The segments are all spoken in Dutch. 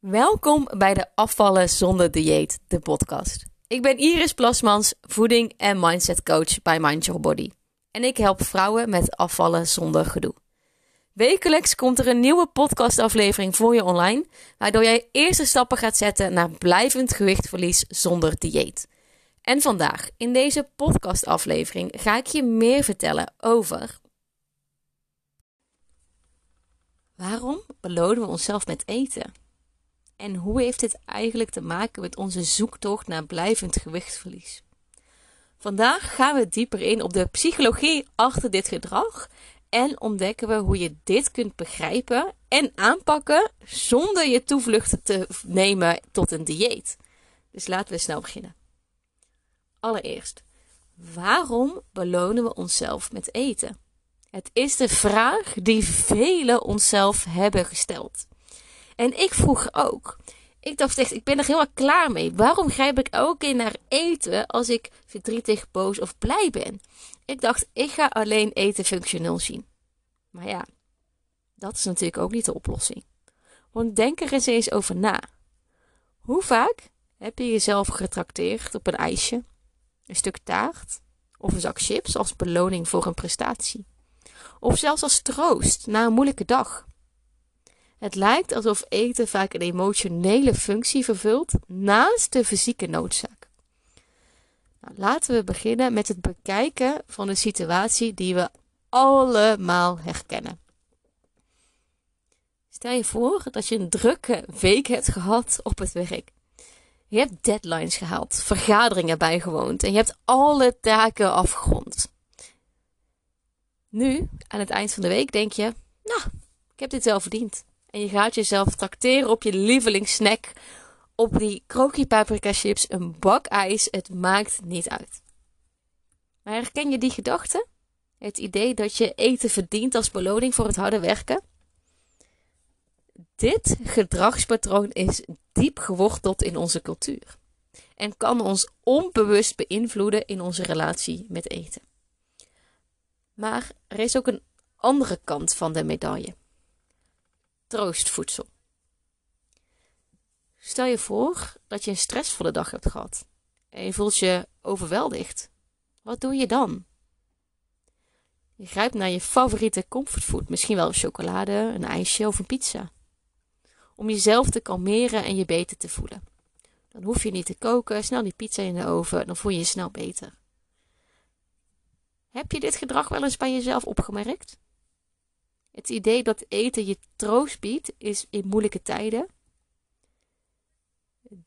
Welkom bij de Afvallen zonder dieet, de podcast. Ik ben Iris Plasmans, voeding en mindset coach bij Mind Your Body. En ik help vrouwen met afvallen zonder gedoe. Wekelijks komt er een nieuwe podcastaflevering voor je online, waardoor jij eerste stappen gaat zetten naar blijvend gewichtverlies zonder dieet. En vandaag, in deze podcastaflevering, ga ik je meer vertellen over. Waarom belonen we onszelf met eten? En hoe heeft dit eigenlijk te maken met onze zoektocht naar blijvend gewichtsverlies? Vandaag gaan we dieper in op de psychologie achter dit gedrag en ontdekken we hoe je dit kunt begrijpen en aanpakken zonder je toevlucht te nemen tot een dieet. Dus laten we snel beginnen. Allereerst, waarom belonen we onszelf met eten? Het is de vraag die velen onszelf hebben gesteld. En ik vroeg ook. Ik dacht echt, ik ben er helemaal klaar mee. Waarom grijp ik elke keer naar eten als ik verdrietig, boos of blij ben? Ik dacht, ik ga alleen eten functioneel zien. Maar ja, dat is natuurlijk ook niet de oplossing. Want denk er eens eens over na. Hoe vaak heb je jezelf getrakteerd op een ijsje, een stuk taart of een zak chips als beloning voor een prestatie? Of zelfs als troost na een moeilijke dag? Het lijkt alsof eten vaak een emotionele functie vervult naast de fysieke noodzaak. Nou, laten we beginnen met het bekijken van een situatie die we allemaal herkennen. Stel je voor dat je een drukke week hebt gehad op het werk. Je hebt deadlines gehaald, vergaderingen bijgewoond en je hebt alle taken afgerond. Nu, aan het eind van de week, denk je: Nou, ik heb dit wel verdiend. En je gaat jezelf tracteren op je lievelingssnack. Op die krokie paprika chips, een bak ijs. Het maakt niet uit. Maar herken je die gedachte? Het idee dat je eten verdient als beloning voor het harde werken? Dit gedragspatroon is diep geworteld in onze cultuur. En kan ons onbewust beïnvloeden in onze relatie met eten. Maar er is ook een andere kant van de medaille troostvoedsel. Stel je voor dat je een stressvolle dag hebt gehad en je voelt je overweldigd. Wat doe je dan? Je grijpt naar je favoriete comfortfood, misschien wel chocolade, een ijsje of een pizza. Om jezelf te kalmeren en je beter te voelen. Dan hoef je niet te koken, snel die pizza in de oven, dan voel je je snel beter. Heb je dit gedrag wel eens bij jezelf opgemerkt? Het idee dat eten je troost biedt is in moeilijke tijden.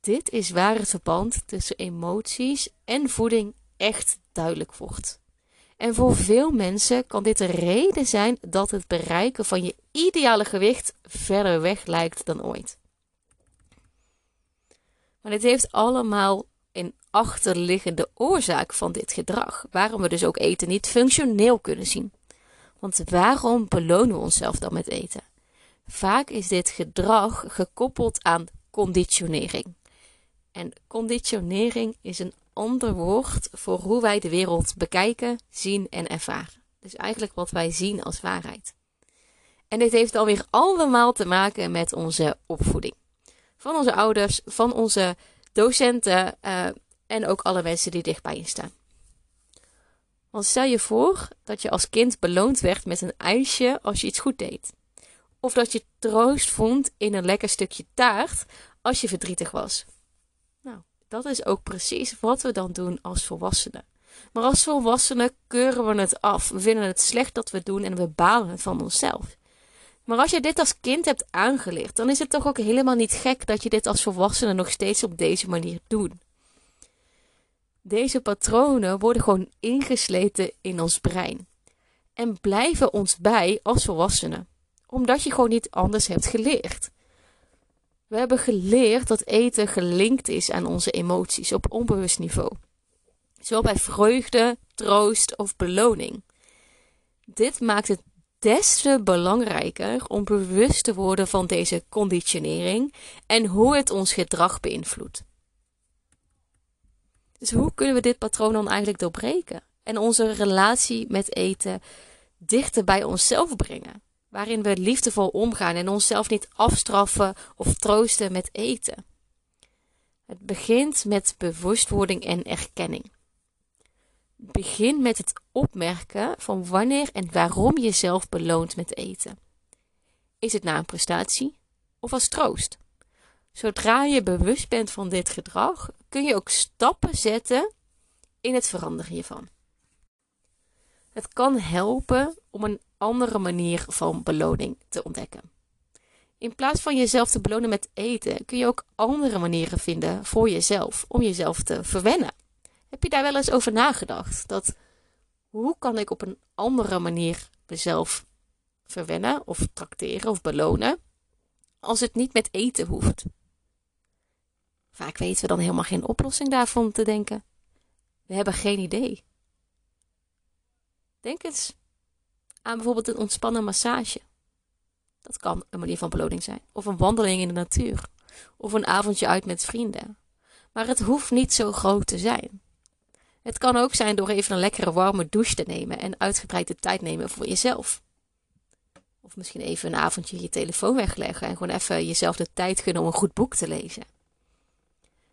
Dit is waar het verband tussen emoties en voeding echt duidelijk wordt. En voor veel mensen kan dit de reden zijn dat het bereiken van je ideale gewicht verder weg lijkt dan ooit. Maar dit heeft allemaal een achterliggende oorzaak van dit gedrag, waarom we dus ook eten niet functioneel kunnen zien. Want waarom belonen we onszelf dan met eten? Vaak is dit gedrag gekoppeld aan conditionering. En conditionering is een ander woord voor hoe wij de wereld bekijken, zien en ervaren. Dus eigenlijk wat wij zien als waarheid. En dit heeft alweer allemaal te maken met onze opvoeding. Van onze ouders, van onze docenten uh, en ook alle mensen die dichtbij je staan. Want stel je voor dat je als kind beloond werd met een ijsje als je iets goed deed. Of dat je troost vond in een lekker stukje taart als je verdrietig was. Nou, dat is ook precies wat we dan doen als volwassenen. Maar als volwassenen keuren we het af. We vinden het slecht dat we het doen en we balen van onszelf. Maar als je dit als kind hebt aangeleerd, dan is het toch ook helemaal niet gek dat je dit als volwassene nog steeds op deze manier doet. Deze patronen worden gewoon ingesleten in ons brein en blijven ons bij als volwassenen, omdat je gewoon niet anders hebt geleerd. We hebben geleerd dat eten gelinkt is aan onze emoties op onbewust niveau, zowel bij vreugde, troost of beloning. Dit maakt het des te belangrijker om bewust te worden van deze conditionering en hoe het ons gedrag beïnvloedt. Dus hoe kunnen we dit patroon dan eigenlijk doorbreken? En onze relatie met eten dichter bij onszelf brengen? waarin we liefdevol omgaan en onszelf niet afstraffen of troosten met eten. Het begint met bewustwording en erkenning. Begin met het opmerken van wanneer en waarom je jezelf beloont met eten. Is het na een prestatie of als troost? Zodra je bewust bent van dit gedrag, kun je ook stappen zetten in het veranderen hiervan. Het kan helpen om een andere manier van beloning te ontdekken. In plaats van jezelf te belonen met eten, kun je ook andere manieren vinden voor jezelf om jezelf te verwennen. Heb je daar wel eens over nagedacht? Dat hoe kan ik op een andere manier mezelf verwennen of trakteren of belonen als het niet met eten hoeft? Vaak weten we dan helemaal geen oplossing daarvan te denken. We hebben geen idee. Denk eens aan bijvoorbeeld een ontspannen massage. Dat kan een manier van beloning zijn. Of een wandeling in de natuur. Of een avondje uit met vrienden. Maar het hoeft niet zo groot te zijn. Het kan ook zijn door even een lekkere warme douche te nemen en uitgebreide tijd nemen voor jezelf. Of misschien even een avondje je telefoon wegleggen en gewoon even jezelf de tijd gunnen om een goed boek te lezen.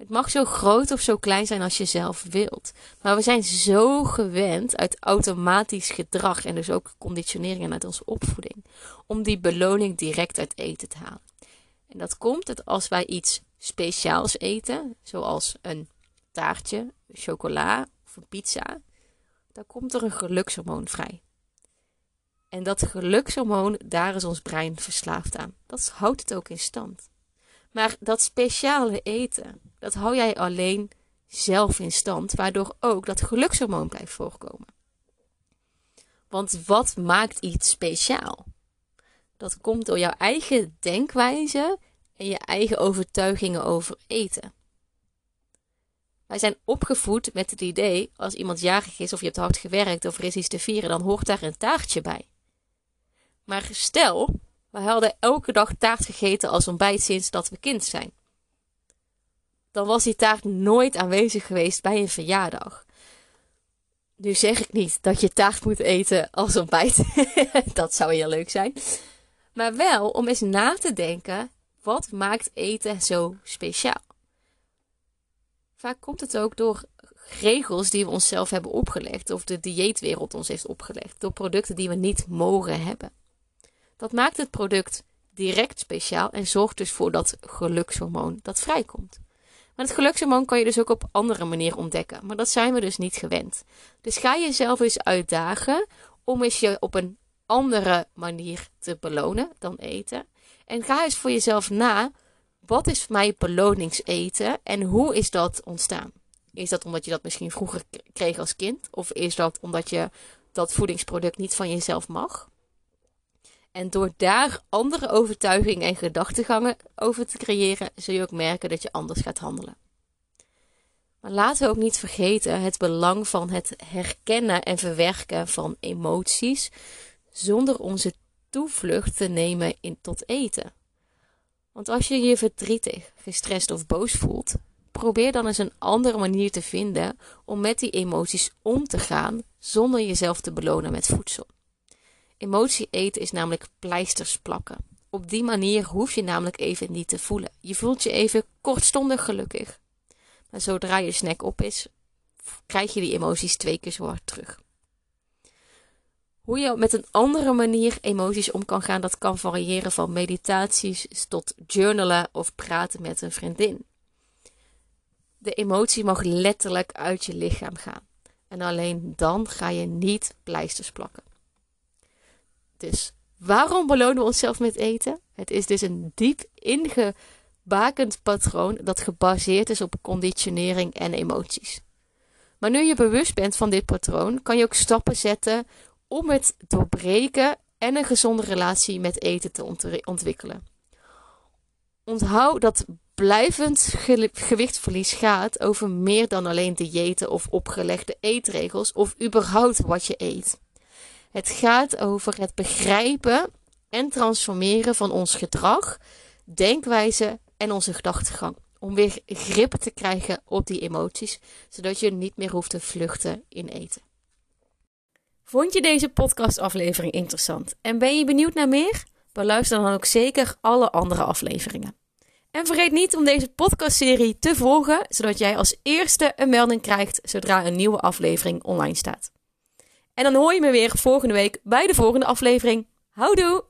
Het mag zo groot of zo klein zijn als je zelf wilt. Maar we zijn zo gewend uit automatisch gedrag en dus ook conditioneringen uit onze opvoeding. Om die beloning direct uit eten te halen. En dat komt dat als wij iets speciaals eten, zoals een taartje, chocola of een pizza, dan komt er een gelukshormoon vrij. En dat gelukshormoon, daar is ons brein verslaafd aan. Dat houdt het ook in stand. Maar dat speciale eten, dat hou jij alleen zelf in stand, waardoor ook dat gelukshormoon blijft voorkomen. Want wat maakt iets speciaal? Dat komt door jouw eigen denkwijze en je eigen overtuigingen over eten. Wij zijn opgevoed met het idee, als iemand jarig is of je hebt hard gewerkt of er is iets te vieren, dan hoort daar een taartje bij. Maar stel, we hadden elke dag taart gegeten als ontbijt sinds dat we kind zijn. Dan was die taart nooit aanwezig geweest bij een verjaardag. Nu zeg ik niet dat je taart moet eten als ontbijt. dat zou heel leuk zijn. Maar wel om eens na te denken: wat maakt eten zo speciaal? Vaak komt het ook door regels die we onszelf hebben opgelegd, of de dieetwereld ons heeft opgelegd, door producten die we niet mogen hebben. Dat maakt het product direct speciaal en zorgt dus voor dat gelukshormoon dat vrijkomt. Maar het gelukshormoon kan je dus ook op andere manieren ontdekken, maar dat zijn we dus niet gewend. Dus ga jezelf eens uitdagen om eens je op een andere manier te belonen dan eten. En ga eens voor jezelf na, wat is voor mij beloningseten en hoe is dat ontstaan? Is dat omdat je dat misschien vroeger kreeg als kind? Of is dat omdat je dat voedingsproduct niet van jezelf mag? En door daar andere overtuigingen en gedachtegangen over te creëren, zul je ook merken dat je anders gaat handelen. Maar laten we ook niet vergeten het belang van het herkennen en verwerken van emoties, zonder onze toevlucht te nemen in tot eten. Want als je je verdrietig, gestrest of boos voelt, probeer dan eens een andere manier te vinden om met die emoties om te gaan zonder jezelf te belonen met voedsel. Emotie eten is namelijk pleisters plakken. Op die manier hoef je namelijk even niet te voelen. Je voelt je even kortstondig gelukkig. Maar zodra je snack op is, krijg je die emoties twee keer zo hard terug. Hoe je met een andere manier emoties om kan gaan, dat kan variëren van meditaties tot journalen of praten met een vriendin. De emotie mag letterlijk uit je lichaam gaan. En alleen dan ga je niet pleisters plakken. Dus waarom belonen we onszelf met eten? Het is dus een diep ingebakend patroon dat gebaseerd is op conditionering en emoties. Maar nu je bewust bent van dit patroon, kan je ook stappen zetten om het doorbreken en een gezonde relatie met eten te ontwikkelen. Onthoud dat blijvend gewichtverlies gaat over meer dan alleen diëten of opgelegde eetregels of überhaupt wat je eet. Het gaat over het begrijpen en transformeren van ons gedrag, denkwijze en onze gedachtegang. Om weer grip te krijgen op die emoties, zodat je niet meer hoeft te vluchten in eten. Vond je deze podcastaflevering interessant en ben je benieuwd naar meer? Beluister dan ook zeker alle andere afleveringen. En vergeet niet om deze podcastserie te volgen, zodat jij als eerste een melding krijgt zodra een nieuwe aflevering online staat. En dan hoor je me weer volgende week bij de volgende aflevering. Houdoe!